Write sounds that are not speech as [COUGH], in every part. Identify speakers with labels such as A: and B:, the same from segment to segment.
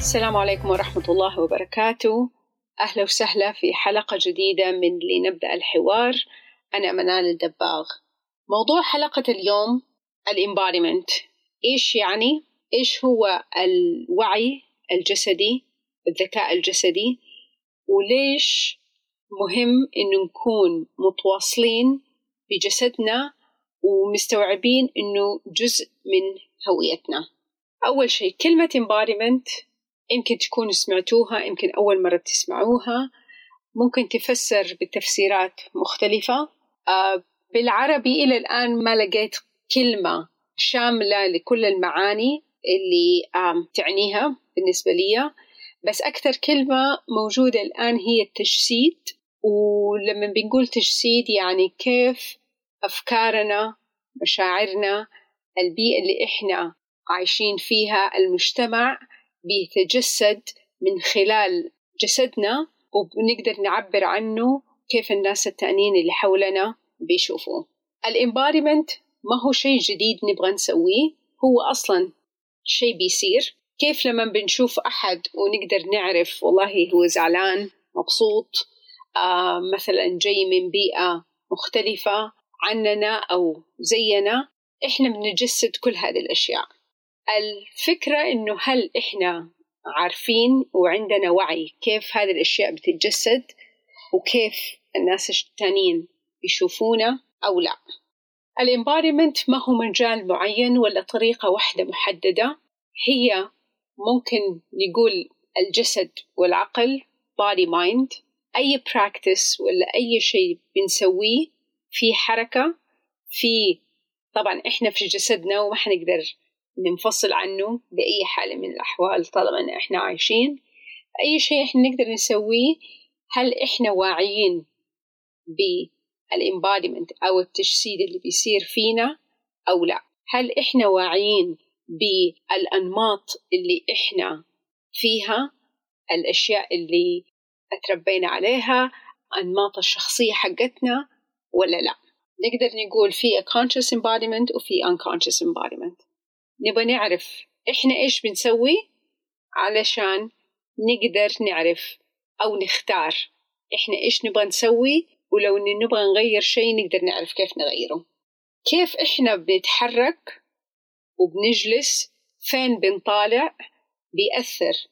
A: السلام عليكم ورحمة الله وبركاته. أهلا وسهلا في حلقة جديدة من لنبدأ الحوار. أنا منال الدباغ. موضوع حلقة اليوم الإمباريمنت إيش يعني؟ إيش هو الوعي الجسدي الذكاء الجسدي؟ وليش مهم إنه نكون متواصلين بجسدنا ومستوعبين إنه جزء من هويتنا؟ أول شيء كلمة embodiment يمكن تكونوا سمعتوها يمكن أول مرة تسمعوها. ممكن تفسر بتفسيرات مختلفة. آه، بالعربي إلى الآن ما لقيت كلمة شاملة لكل المعاني اللي تعنيها بالنسبة لي بس أكثر كلمة موجودة الآن هي التجسيد. ولما بنقول تجسيد يعني كيف أفكارنا مشاعرنا البيئة اللي إحنا عايشين فيها المجتمع بيتجسد من خلال جسدنا وبنقدر نعبر عنه كيف الناس التانيين اللي حولنا بيشوفوه. الامباريمنت ما هو شيء جديد نبغى نسويه هو أصلا شيء بيصير. كيف لما بنشوف أحد ونقدر نعرف والله هو زعلان مبسوط آه مثلا جاي من بيئة مختلفة عننا أو زينا إحنا بنجسد كل هذه الأشياء. الفكرة إنه هل إحنا عارفين وعندنا وعي كيف هذه الأشياء بتتجسد وكيف الناس التانيين يشوفونا أو لا. الامباريمنت ما هو مجال معين ولا طريقة واحدة محددة. هي ممكن نقول الجسد والعقل body mind أي practice ولا أي شيء بنسويه في حركة في طبعا إحنا في جسدنا وما حنقدر ننفصل عنه بأي حالة من الأحوال طالما إن إحنا عايشين. أي شيء إحنا نقدر نسويه هل إحنا واعيين بالإمبادمنت أو التجسيد اللي بيصير فينا أو لا؟ هل إحنا واعيين بالأنماط اللي إحنا فيها الأشياء اللي اتربينا عليها أنماط الشخصية حقتنا ولا لا؟ نقدر نقول في conscious embodiment وفي unconscious embodiment. نبغى نعرف إحنا إيش بنسوي علشان نقدر نعرف أو نختار إحنا إيش نبغى نسوي ولو إن نبغى نغير شيء نقدر نعرف كيف نغيره. كيف إحنا بنتحرك وبنجلس فين بنطالع بيأثر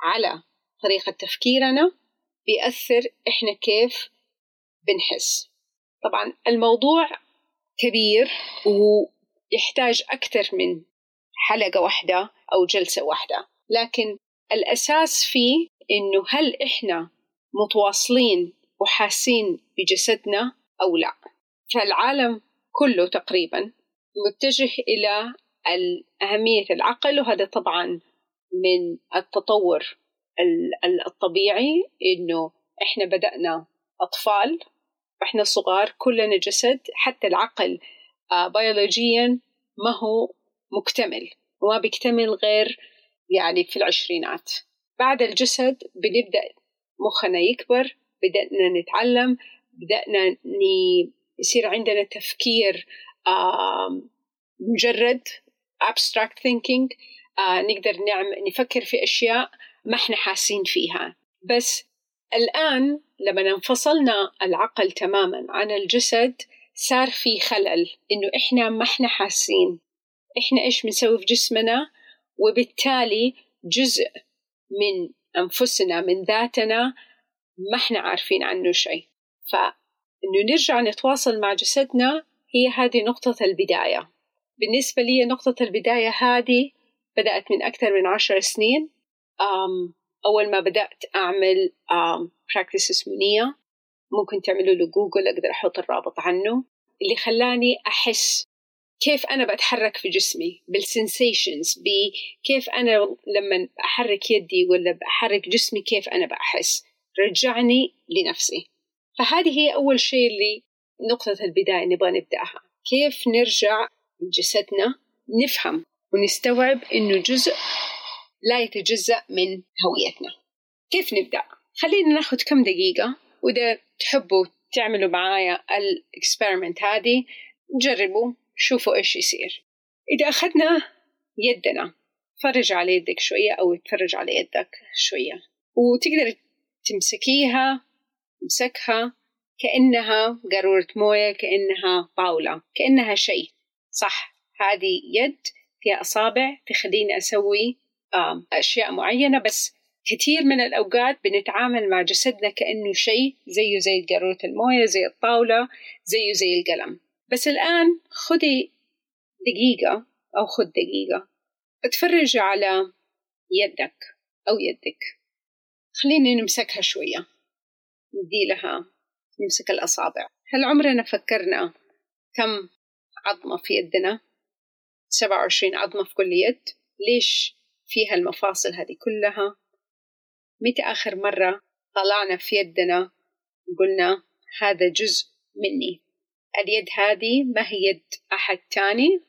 A: على طريقة تفكيرنا بيأثر إحنا كيف بنحس. طبعا الموضوع كبير ويحتاج أكثر من حلقة واحدة أو جلسة واحدة. لكن الأساس فيه إنه هل إحنا متواصلين وحاسين بجسدنا أو لا. فالعالم كله تقريبا متجه إلى أهمية العقل وهذا طبعا من التطور الطبيعي إنه إحنا بدأنا أطفال وإحنا صغار كلنا جسد حتى العقل بيولوجيا ما هو مكتمل. وما بيكتمل غير يعني في العشرينات. بعد الجسد بنبدأ مخنا يكبر بدأنا نتعلم بدأنا يصير عندنا تفكير مجرد abstract thinking نقدر نعمل نفكر في أشياء ما إحنا حاسين فيها. بس الآن لما انفصلنا العقل تماما عن الجسد صار في خلل إنه إحنا ما إحنا حاسين. إحنا إيش بنسوي في جسمنا؟ وبالتالي جزء من أنفسنا من ذاتنا ما إحنا عارفين عنه شيء. فإنه نرجع نتواصل مع جسدنا هي هذه نقطة البداية. بالنسبة لي نقطة البداية هذه بدأت من أكثر من عشر سنين. أم أول ما بدأت أعمل practice اسمه Nia ممكن تعملوا له جوجل أقدر أحط الرابط عنه. اللي خلاني أحس كيف أنا بتحرك في جسمي بال sensations بكيف أنا لما أحرك يدي ولا بحرك جسمي كيف أنا بحس رجعني لنفسي. فهذه هي أول شيء اللي نقطة البداية نبغى نبدأها. كيف نرجع جسدنا نفهم ونستوعب إنه جزء لا يتجزأ من هويتنا. كيف نبدأ؟ خلينا ناخذ كم دقيقة وإذا تحبوا تعملوا معايا الإكسبيرمنت هذه جربوا. شوفوا إيش يصير. إذا أخذنا يدنا فرج على يدك شوية أو تفرج على يدك شوية. وتقدر تمسكيها تمسكها كأنها قارورة موية كأنها طاولة كأنها شيء. صح هذه يد فيها أصابع تخليني أسوي أشياء معينة بس كثير من الأوقات بنتعامل مع جسدنا كأنه شيء زيه زي قارورة الموية زي الطاولة زيه زي القلم. بس الآن خذي دقيقة أو خذ دقيقة. اتفرجي على يدك أو يدك. خليني نمسكها شوية. ندي لها نمسك الأصابع. هل عمرنا فكرنا كم عظمة في يدنا. سبعة وعشرين عظمة في كل يد. ليش فيها المفاصل هذه كلها؟ متى آخر مرة طلعنا في يدنا وقلنا هذا جزء مني؟ اليد هذه ما هي يد أحد تاني؟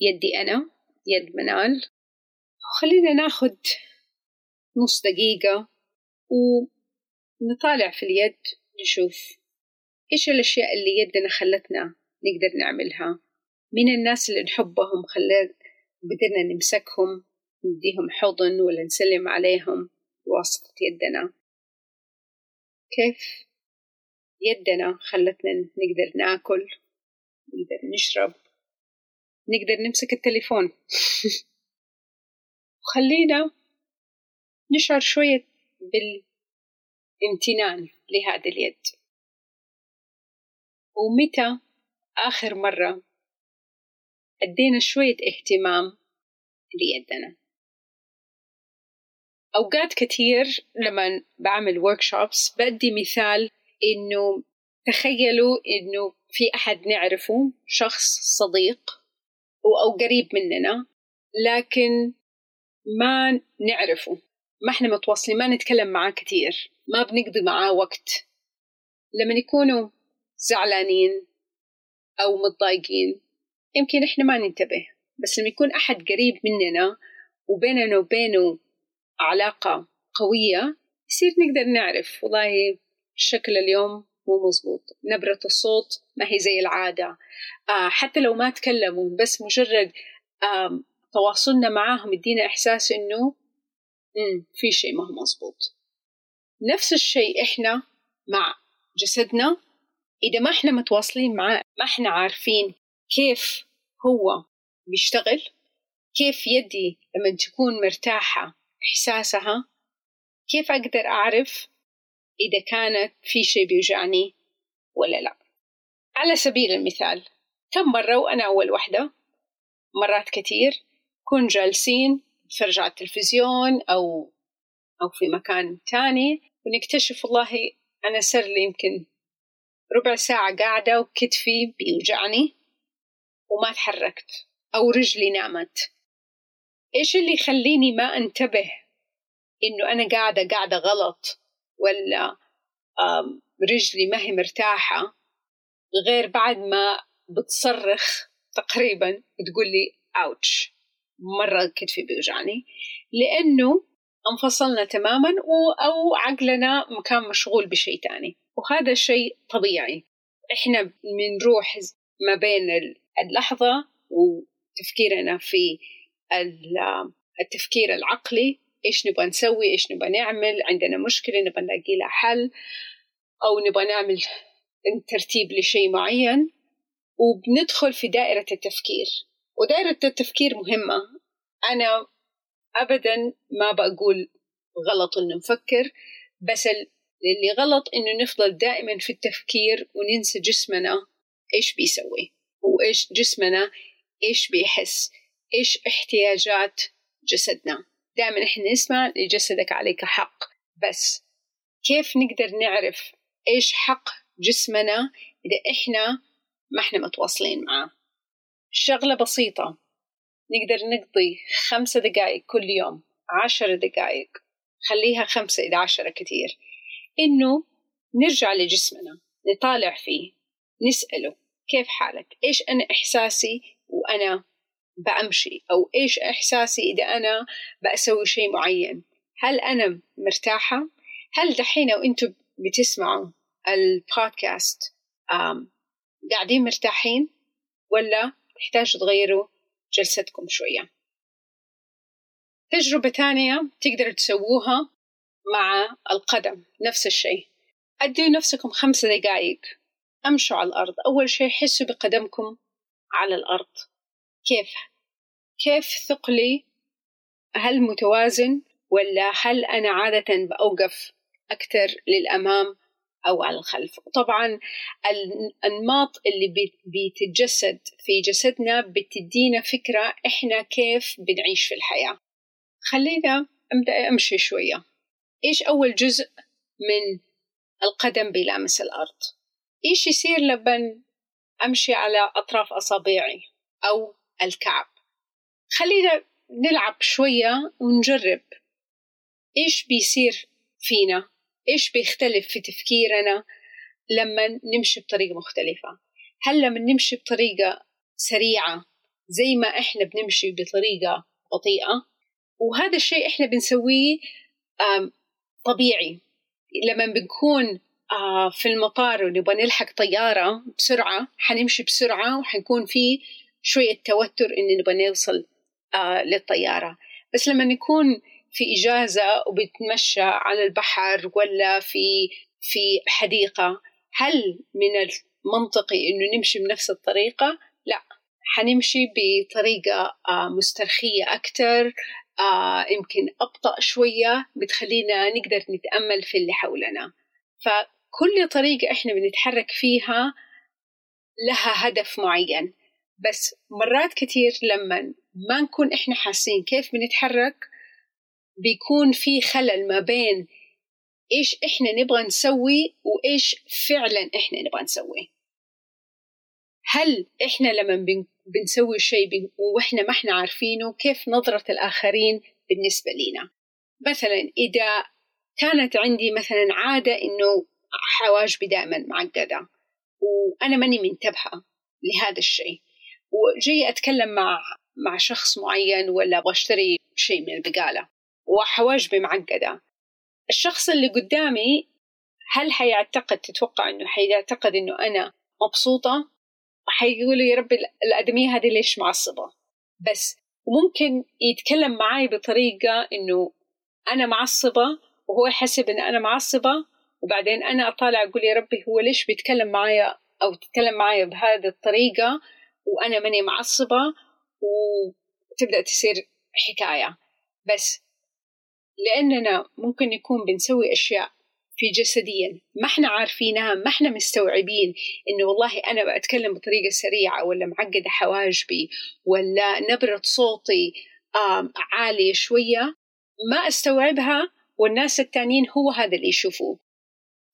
A: يدي أنا يد منال. خلينا ناخد نص دقيقة ونطالع في اليد نشوف إيش الأشياء اللي يدنا خلتنا نقدر نعملها. مين الناس اللي نحبهم خلت قدرنا نمسكهم نديهم حضن ولا نسلم عليهم بواسطة يدنا. كيف؟ يدنا خلتنا نقدر ناكل نقدر نشرب نقدر نمسك التليفون. [LAUGHS] وخلينا نشعر شوية بالامتنان لهذه اليد. ومتى آخر مرة أدينا شوية اهتمام ليدنا؟ أوقات كثير لما بعمل workshops بدي مثال إنه تخيلوا إنه في أحد نعرفه شخص صديق أو قريب مننا لكن ما نعرفه. ما إحنا متواصلين ما نتكلم معاه كثير ما بنقضي معاه وقت. لما يكونوا زعلانين أو متضايقين يمكن إحنا ما ننتبه. بس لما يكون أحد قريب مننا وبيننا وبينه علاقة قوية يصير نقدر نعرف. والله شكل اليوم مو مزبوط. نبرة الصوت ما هي زي العادة. آه حتى لو ما تكلموا بس مجرد آه تواصلنا معاهم يدينا إحساس إنه في شيء ما هو مزبوط. نفس الشيء إحنا مع جسدنا. إذا ما إحنا متواصلين معاه ما إحنا عارفين كيف هو بيشتغل كيف يدي لما تكون مرتاحة إحساسها كيف أقدر أعرف إذا كانت في شيء بيوجعني ولا لا. على سبيل المثال كم مرة وأنا أول وحدة؟ مرات كتير كون جالسين نتفرج على التلفزيون أو أو في مكان تاني ونكتشف والله أنا صار لي يمكن ربع ساعة قاعدة وكتفي بيوجعني وما تحركت أو رجلي نامت. إيش اللي يخليني ما أنتبه إنه أنا قاعدة قاعدة غلط؟ ولا رجلي ما هي مرتاحة غير بعد ما بتصرخ تقريبا بتقول لي أوتش مرة كتفي بيوجعني. لأنه انفصلنا تماما أو عقلنا كان مشغول بشيء تاني. وهذا شيء طبيعي. إحنا بنروح ما بين اللحظة وتفكيرنا في التفكير العقلي إيش نبغى نسوي إيش نبغى نعمل عندنا مشكلة نبغى نلاقي لها حل أو نبغى نعمل ترتيب لشيء معين وبندخل في دائرة التفكير. ودائرة التفكير مهمة. أنا أبدا ما بقول غلط إنه نفكر بس اللي غلط إنه نفضل دائما في التفكير وننسى جسمنا إيش بيسوي وإيش جسمنا إيش بيحس إيش احتياجات جسدنا. دائما إحنا نسمع لجسدك عليك حق. بس كيف نقدر نعرف إيش حق جسمنا إذا إحنا ما إحنا متواصلين معاه شغلة بسيطة. نقدر نقضي خمسة دقائق كل يوم عشر دقائق خليها خمسة إذا عشرة كتير. إنه نرجع لجسمنا نطالع فيه نسأله كيف حالك؟ إيش أنا إحساسي وأنا بأمشي أو إيش إحساسي إذا أنا بأسوي شيء معين؟ هل أنا مرتاحة؟ هل دحين وأنتم بتسمعوا البودكاست قاعدين مرتاحين؟ ولا تحتاجوا تغيروا جلستكم شوية؟ تجربة ثانية تقدروا تسووها مع القدم نفس الشيء. أدوا نفسكم خمسة دقائق أمشوا على الأرض. أول شيء حسوا بقدمكم على الأرض. كيف؟ كيف ثقلي هل متوازن ولا هل أنا عادة بأوقف أكثر للأمام أو على الخلف؟ طبعا الأنماط اللي بتتجسد في جسدنا بتدينا فكرة إحنا كيف بنعيش في الحياة. خلينا أبدأ أمشي شوية. إيش أول جزء من القدم بيلامس الأرض؟ إيش يصير لما أمشي على أطراف أصابعي أو الكعب. خلينا نلعب شوية ونجرب. إيش بيصير فينا؟ إيش بيختلف في تفكيرنا لما نمشي بطريقة مختلفة؟ هل لما نمشي بطريقة سريعة زي ما إحنا بنمشي بطريقة بطيئة؟ وهذا الشيء إحنا بنسويه طبيعي. لما بنكون في المطار ونبغى نلحق طيارة بسرعة حنمشي بسرعة وحنكون في شوية توتر إن نبغى نوصل آه، للطيارة. بس لما نكون في إجازة وبتمشى على البحر ولا في في حديقة هل من المنطقي إنه نمشي بنفس الطريقة؟ لا. حنمشي بطريقة آه، مسترخية أكثر آه يمكن أبطأ شوية بتخلينا نقدر نتأمل في اللي حولنا. فكل طريقة إحنا بنتحرك فيها لها هدف معين. بس مرات كتير لما ما نكون إحنا حاسين كيف بنتحرك بيكون في خلل ما بين إيش إحنا نبغى نسوي وإيش فعلا إحنا نبغى نسوي. هل إحنا لما بنسوي شيء وإحنا ما إحنا عارفينه كيف نظرة الآخرين بالنسبة لنا مثلا إذا كانت عندي مثلا عادة إنه حواجبي دائما معقدة وأنا ماني منتبهة لهذا الشيء. وجاي أتكلم مع مع شخص معين ولا أبغى أشتري شيء من البقالة وحواجبي معقدة. الشخص اللي قدامي هل حيعتقد تتوقع إنه حيعتقد إنه أنا مبسوطة؟ حيقولوا يا رب الآدمية هذه ليش معصبة؟ بس وممكن يتكلم معي بطريقة إنه أنا معصبة وهو يحسب إن أنا معصبة وبعدين أنا أطالع أقول يا ربي هو ليش بيتكلم معايا أو تتكلم معايا بهذه الطريقة؟ وأنا ماني معصبة وتبدأ تصير حكاية. بس لأننا ممكن نكون بنسوي أشياء في جسديا ما إحنا عارفينها ما إحنا مستوعبين إنه والله أنا بتكلم بطريقة سريعة ولا معقدة حواجبي ولا نبرة صوتي عالية شوية. ما أستوعبها والناس التانيين هو هذا اللي يشوفوه.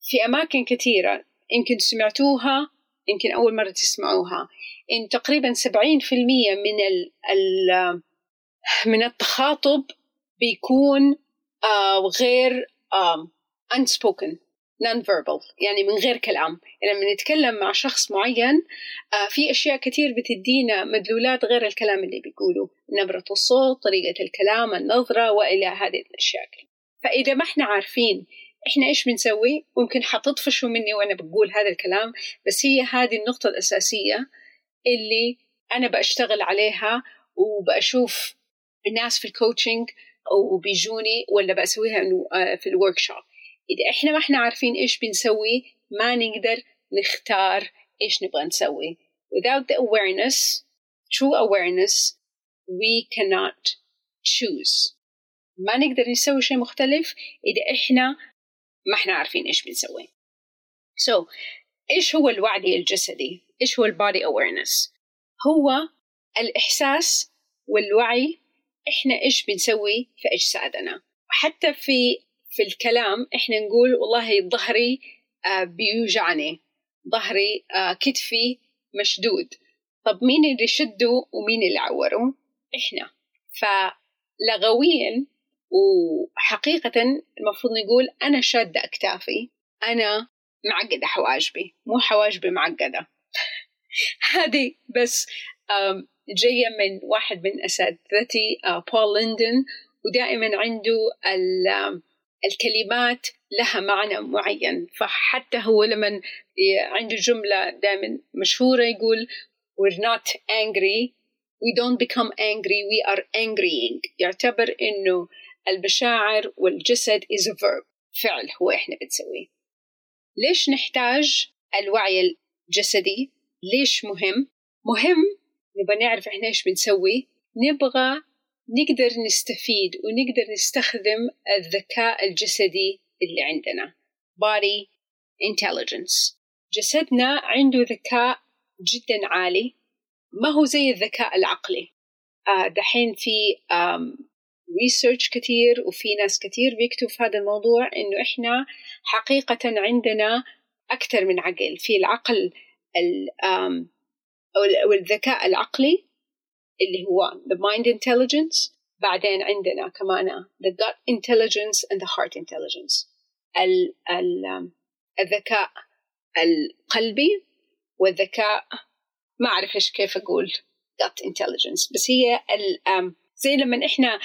A: في أماكن كثيرة يمكن سمعتوها يمكن أول مرة تسمعوها. إن تقريبا 70% من ال من التخاطب بيكون آه غير unspoken non-verbal يعني من غير كلام. يعني لما نتكلم مع شخص معين آه في أشياء كثير بتدينا مدلولات غير الكلام اللي بيقوله نبرة الصوت طريقة الكلام النظرة وإلى هذه الأشياء. فإذا ما إحنا عارفين إحنا إيش بنسوي؟ ممكن حتطفشوا مني وأنا بقول هذا الكلام بس هي هذه النقطة الأساسية اللي أنا بشتغل عليها وبشوف الناس في ال coaching أو بيجوني ولا بسويها آه، في ال workshop إذا إحنا ما إحنا عارفين إيش بنسوي ما نقدر نختار إيش نبغى نسوي. Without the awareness true awareness we cannot choose. ما نقدر نسوي شيء مختلف إذا إحنا ما إحنا عارفين إيش بنسوي. So إيش هو الوعي الجسدي؟ إيش هو البادي awareness هو الإحساس والوعي إحنا إيش بنسوي في أجسادنا. حتى في في الكلام إحنا نقول والله ظهري آه بيوجعني ظهري آه كتفي مشدود. طب مين اللي شده ومين اللي عوره إحنا. فلغويا وحقيقة المفروض نقول أنا شادة أكتافي. أنا معقدة حواجبي مو حواجبي معقدة. [LAUGHS] هذه بس جاية من واحد من أساتذتي آه، بول ليندن ودائما عنده الكلمات لها معنى معين. فحتى هو لما عنده جملة دائما مشهورة يقول we're not angry. We don't become angry. We are angrying. يعتبر إنه المشاعر والجسد is a verb فعل هو إحنا بنسويه. ليش نحتاج الوعي الجسدي؟ ليش مهم؟ مهم نبغى نعرف إحنا إيش بنسوي؟ نبغى نقدر نستفيد ونقدر نستخدم الذكاء الجسدي اللي عندنا. Body intelligence. جسدنا عنده ذكاء جدا عالي ما هو زي الذكاء العقلي. آه دحين في ريسيرش كثير وفي ناس كثير بيكتبوا في هذا الموضوع إنه إحنا حقيقة عندنا أكثر من عقل. في العقل أو الذكاء العقلي اللي هو the mind intelligence بعدين عندنا كمان the gut intelligence and the heart intelligence. ال ال الذكاء القلبي والذكاء ما أعرف إيش كيف أقول gut intelligence. بس هي ال زي لما إحنا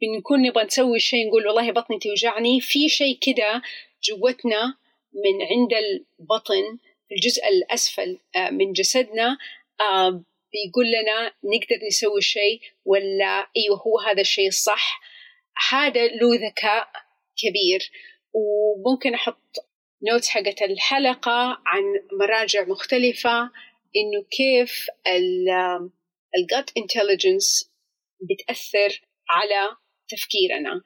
A: بنكون نبغى نسوي شيء نقول والله بطني توجعني. في شيء كده gut نا من عند البطن الجزء الأسفل آه، من جسدنا آه، بيقول لنا نقدر نسوي شيء ولا أيوه هو هذا الشيء الصح. هذا له ذكاء كبير. وممكن أحط note حقت الحلقة عن مراجع مختلفة إنه كيف ال gut intelligence بتأثر على تفكيرنا.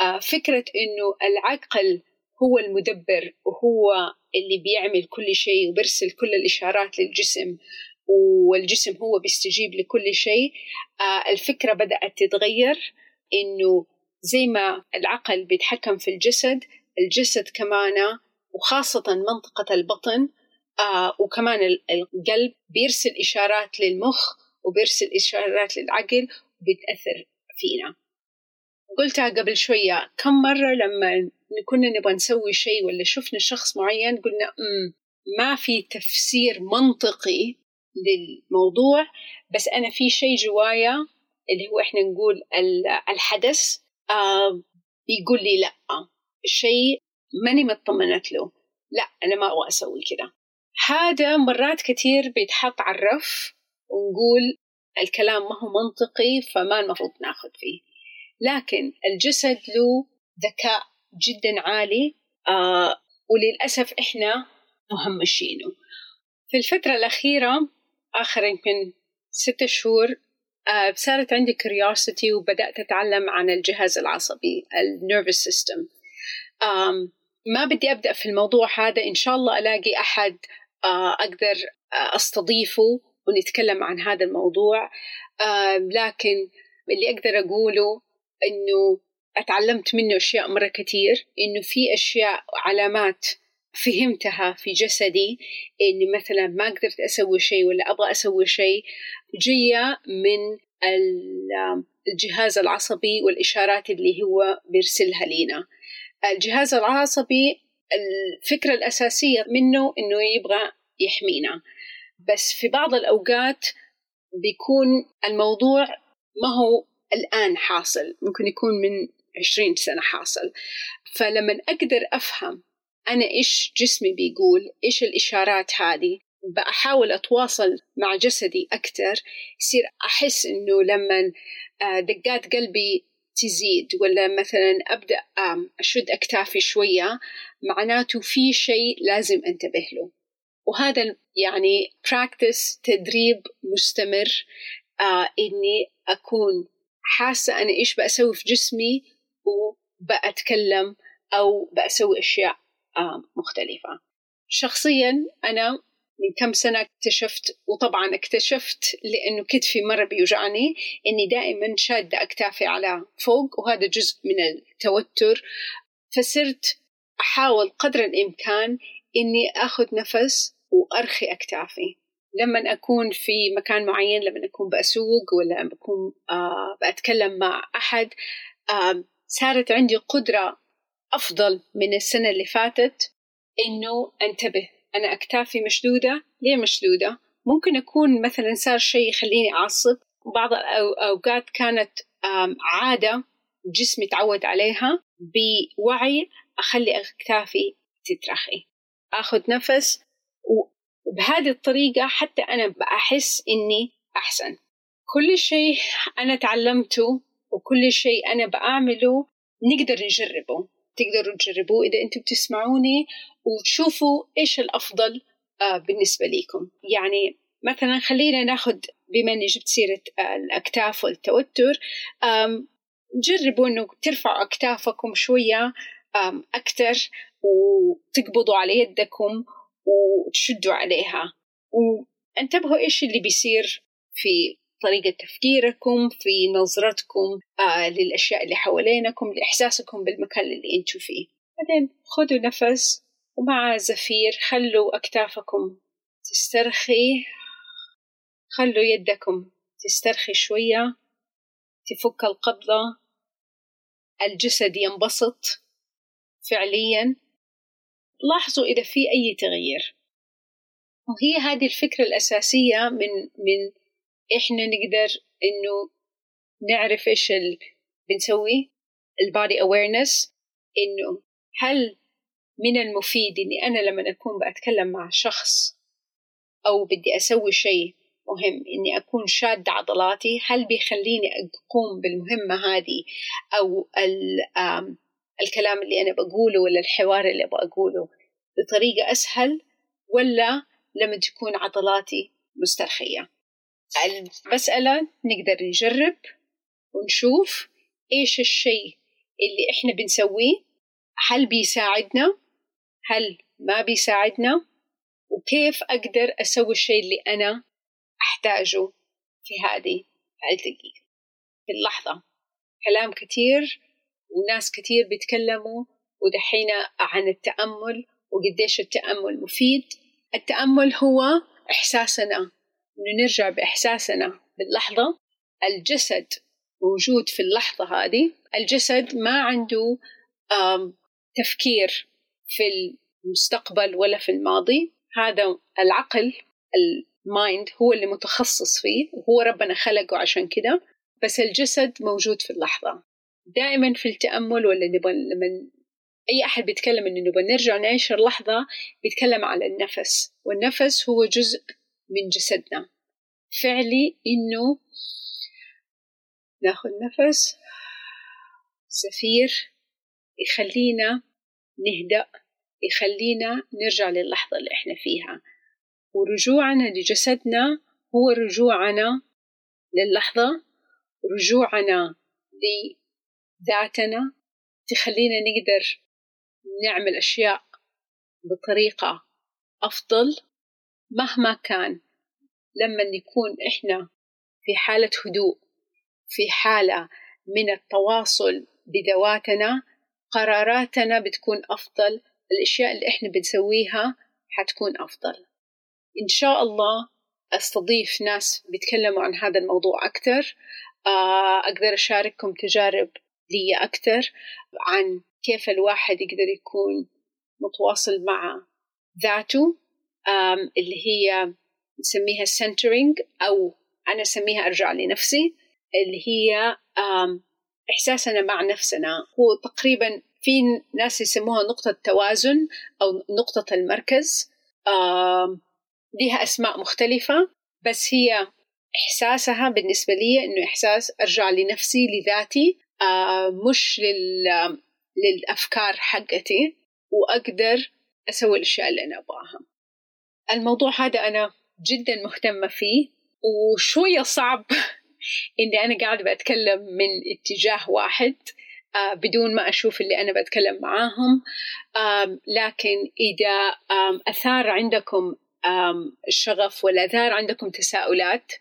A: آه، فكرة إنه العقل هو المدبر وهو اللي بيعمل كل شيء وبيرسل كل الإشارات للجسم والجسم هو بيستجيب لكل شيء آه، الفكرة بدأت تتغير إنه زي ما العقل بيتحكم في الجسد الجسد كمان وخاصة منطقة البطن آه وكمان القلب بيرسل إشارات للمخ وبيرسل إشارات للعقل وبتأثر فينا. قلتها قبل شوية كم مرة لما كنا نبغى نسوي شيء ولا شفنا شخص معين قلنا ما في تفسير منطقي للموضوع بس أنا في شيء جوايا اللي هو إحنا نقول الحدث آه بيقول لي لأ شيء ماني مطمنت له. لأ أنا ما أبغى أسوي كذا هذا مرات كثير بيتحط على الرف ونقول الكلام ما هو منطقي فما المفروض ناخذ فيه. لكن الجسد له ذكاء جدا عالي آه وللأسف إحنا مهمشينه. في الفترة الأخيرة آخر يمكن ستة شهور آه صارت عندي curiosity وبدأت أتعلم عن الجهاز العصبي ال nervous system ما بدي أبدأ في الموضوع هذا إن شاء الله ألاقي أحد آه أقدر آه، أستضيفه. ونتكلم عن هذا الموضوع. آه لكن اللي أقدر أقوله إنه أتعلمت منه أشياء مرة كتير إنه في أشياء علامات فهمتها في جسدي إني مثلا ما قدرت أسوي شيء ولا أبغى أسوي شيء جاية من الجهاز العصبي والإشارات اللي هو بيرسلها لينا. الجهاز العصبي الفكرة الأساسية منه إنه يبغى يحمينا. بس في بعض الأوقات بيكون الموضوع ما هو الآن حاصل ممكن يكون من عشرين سنة حاصل. فلما أقدر أفهم أنا إيش جسمي بيقول إيش الإشارات هذه بحاول أتواصل مع جسدي أكثر يصير أحس إنه لما آه، دقات قلبي تزيد ولا مثلا أبدأ أشد أكتافي شوية معناته في شيء لازم أنتبه له. وهذا يعني براكتس تدريب مستمر آه إني أكون حاسة أنا إيش بأسوي في جسمي وبأتكلم أو بأسوي أشياء آه مختلفة. شخصيا أنا من كم سنة اكتشفت وطبعا اكتشفت لأنه كتفي مرة بيوجعني إني دائما شادة أكتافي على فوق وهذا جزء من التوتر. فصرت أحاول قدر الإمكان إني أخذ نفس وأرخي أكتافي. لما أكون في مكان معين لما أكون بأسوق ولا بكون آه بأتكلم مع أحد آه صارت عندي قدرة أفضل من السنة اللي فاتت إنه أنتبه. أنا أكتافي مشدودة. ليه مشدودة؟ ممكن أكون مثلا صار شيء يخليني أعصب. بعض الأوقات كانت عادة جسمي تعود عليها بوعي أخلي أكتافي تترخي. أخذ نفس وبهذه الطريقة حتى أنا بأحس إني أحسن. كل شيء أنا تعلمته وكل شيء أنا بعمله نقدر نجربه. تقدروا تجربوه إذا أنتم بتسمعوني وتشوفوا إيش الأفضل آه، بالنسبة لكم يعني مثلا خلينا ناخذ بما إني جبت سيرة الأكتاف والتوتر جربوا إنه ترفعوا أكتافكم شوية أكثر وتقبضوا على يدكم وتشدوا عليها. وانتبهوا إيش اللي بيصير في طريقة تفكيركم في نظرتكم آه للأشياء اللي حوالينكم لإحساسكم بالمكان اللي أنتوا فيه. بعدين خذوا نفس ومع زفير خلوا أكتافكم تسترخي. خلوا يدكم تسترخي شوية. تفك القبضة. الجسد ينبسط فعليا. لاحظوا إذا في أي تغيير. وهي هذه الفكرة الأساسية من من إحنا نقدر إنه نعرف إيش اللي بنسوي؟ البادي أويرنس إنه هل من المفيد إني أنا لما أكون بأتكلم مع شخص أو بدي أسوي شيء مهم إني أكون شادة عضلاتي هل بيخليني أقوم بالمهمة هذه أو الكلام اللي أنا بقوله ولا الحوار اللي بقوله بطريقة أسهل ولا لما تكون عضلاتي مسترخية. المسألة نقدر نجرب ونشوف إيش الشيء اللي إحنا بنسويه هل بيساعدنا؟ هل ما بيساعدنا؟ وكيف أقدر أسوي الشيء اللي أنا أحتاجه في هذه الدقيقة. في اللحظة. كلام كتير وناس كتير بيتكلموا ودحين عن التأمل وقديش التأمل مفيد. التأمل هو إحساسنا. إنه نرجع بإحساسنا باللحظة. الجسد موجود في اللحظة هذه. الجسد ما عنده تفكير في المستقبل ولا في الماضي. هذا العقل المايند هو اللي متخصص فيه وهو ربنا خلقه عشان كده. بس الجسد موجود في اللحظة. دائما في التأمل ولا نبغى لما أي أحد بيتكلم إنه نبغى نرجع نعيش اللحظة بيتكلم على النفس والنفس هو جزء من جسدنا. فعلي إنه نأخذ نفس زفير يخلينا نهدأ يخلينا نرجع للحظة اللي إحنا فيها. ورجوعنا لجسدنا هو رجوعنا للحظة رجوعنا لذاتنا تخلينا نقدر نعمل أشياء بطريقة أفضل مهما كان. لما نكون إحنا في حالة هدوء في حالة من التواصل بذواتنا قراراتنا بتكون أفضل الأشياء اللي إحنا بنسويها حتكون أفضل. إن شاء الله أستضيف ناس بيتكلموا عن هذا الموضوع أكثر آه، أقدر أشارككم تجارب لي أكثر عن كيف الواحد يقدر يكون متواصل مع ذاته اللي هي نسميها centering أو أنا أسميها أرجع لنفسي اللي هي إحساسنا مع نفسنا. هو تقريبا في ناس يسموها نقطة توازن أو نقطة المركز لها أسماء مختلفة بس هي إحساسها بالنسبة لي إنه إحساس أرجع لنفسي لذاتي مش لل للأفكار حقتي وأقدر أسوي الأشياء اللي أنا أبغاها. الموضوع هذا أنا جدا مهتمة فيه وشوية صعب [LAUGHS] إني أنا قاعدة بتكلم من اتجاه واحد آه، بدون ما أشوف اللي أنا بتكلم معاهم. لكن إذا أثار عندكم الشغف ولا أثار عندكم تساؤلات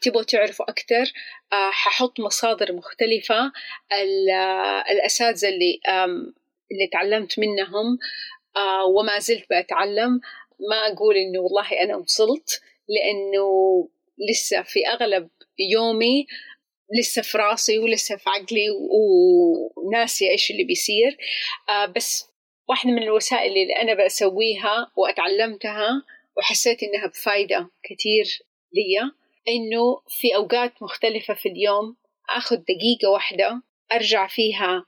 A: تبغوا تعرفوا أكثر ححط مصادر مختلفة. الأساتذة اللي اللي تعلمت منهم وما زلت بتعلم ما أقول إنه والله أنا وصلت لأنه لسه في أغلب يومي لسه في راسي ولسه في عقلي وناسي إيش اللي بيصير. بس واحدة من الوسائل اللي أنا بسويها وأتعلمتها وحسيت إنها بفايدة كثير لي إنه في أوقات مختلفة في اليوم أخذ دقيقة واحدة أرجع فيها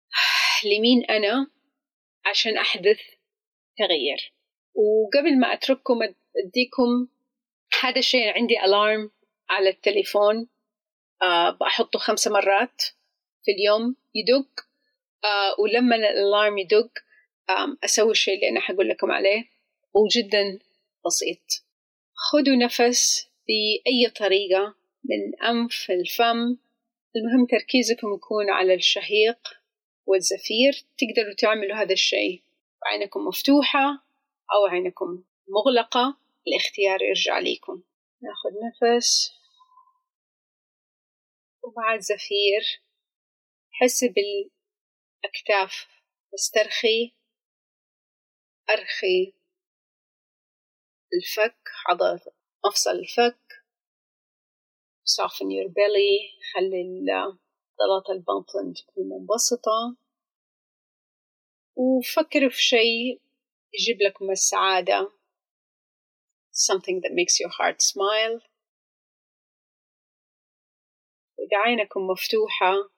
A: [SIGHS] لمين أنا عشان أحدث تغيير. وقبل ما أترككم أديكم هذا الشيء عندي ألارم على التليفون آه بحطه خمسة مرات في اليوم يدق آه ولما الألارم يدق أسوي الشيء اللي أنا حقول لكم عليه. وجدا بسيط. خذوا نفس بأي طريقة من أنف الفم. المهم تركيزكم يكون على الشهيق والزفير. تقدروا تعملوا هذا الشيء وعينكم مفتوحة أو عينكم مغلقة. الاختيار يرجع ليكم. ناخذ نفس. ومع الزفير حس بالأكتاف استرخي أرخي. الفك عضلة مفصل الفك soften your belly خلي عضلات البطن تكون منبسطة وفكر في شيء يجيب لكم السعادة something that makes your heart smile. إذا عينكم مفتوحة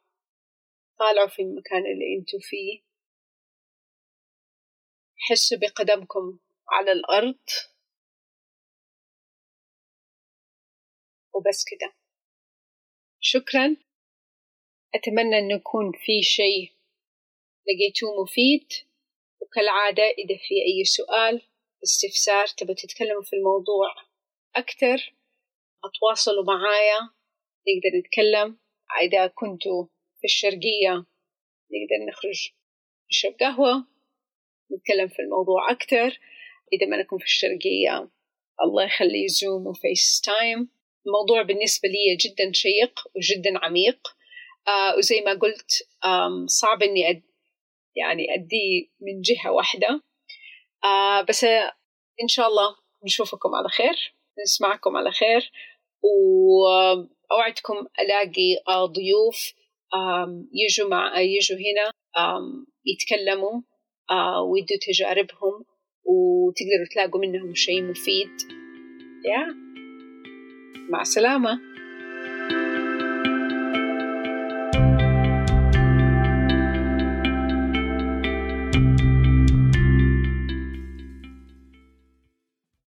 A: طالعوا في المكان اللي أنتوا فيه. حسوا بقدمكم على الأرض. وبس كده. شكرا. أتمنى أن يكون في شيء لقيتوه مفيد. وكالعادة إذا في أي سؤال استفسار تبغى تتكلموا في الموضوع أكتر أتواصلوا معايا. نقدر نتكلم. إذا كنتوا في الشرقية نقدر نخرج نشرب قهوة نتكلم في الموضوع أكتر. إذا ما نكون في الشرقية الله يخلي زوم وفيس تايم الموضوع بالنسبة لي جدا شيق وجدا عميق. آه وزي ما قلت صعب إني أد يعني أدي من جهة واحدة. آه بس إن شاء الله نشوفكم على خير نسمعكم على خير. وأوعدكم ألاقي آه، ضيوف يجوا مع يجوا هنا يتكلموا آه، ويدوا تجاربهم وتقدروا تلاقوا منهم شيء مفيد. يا مع السلامة.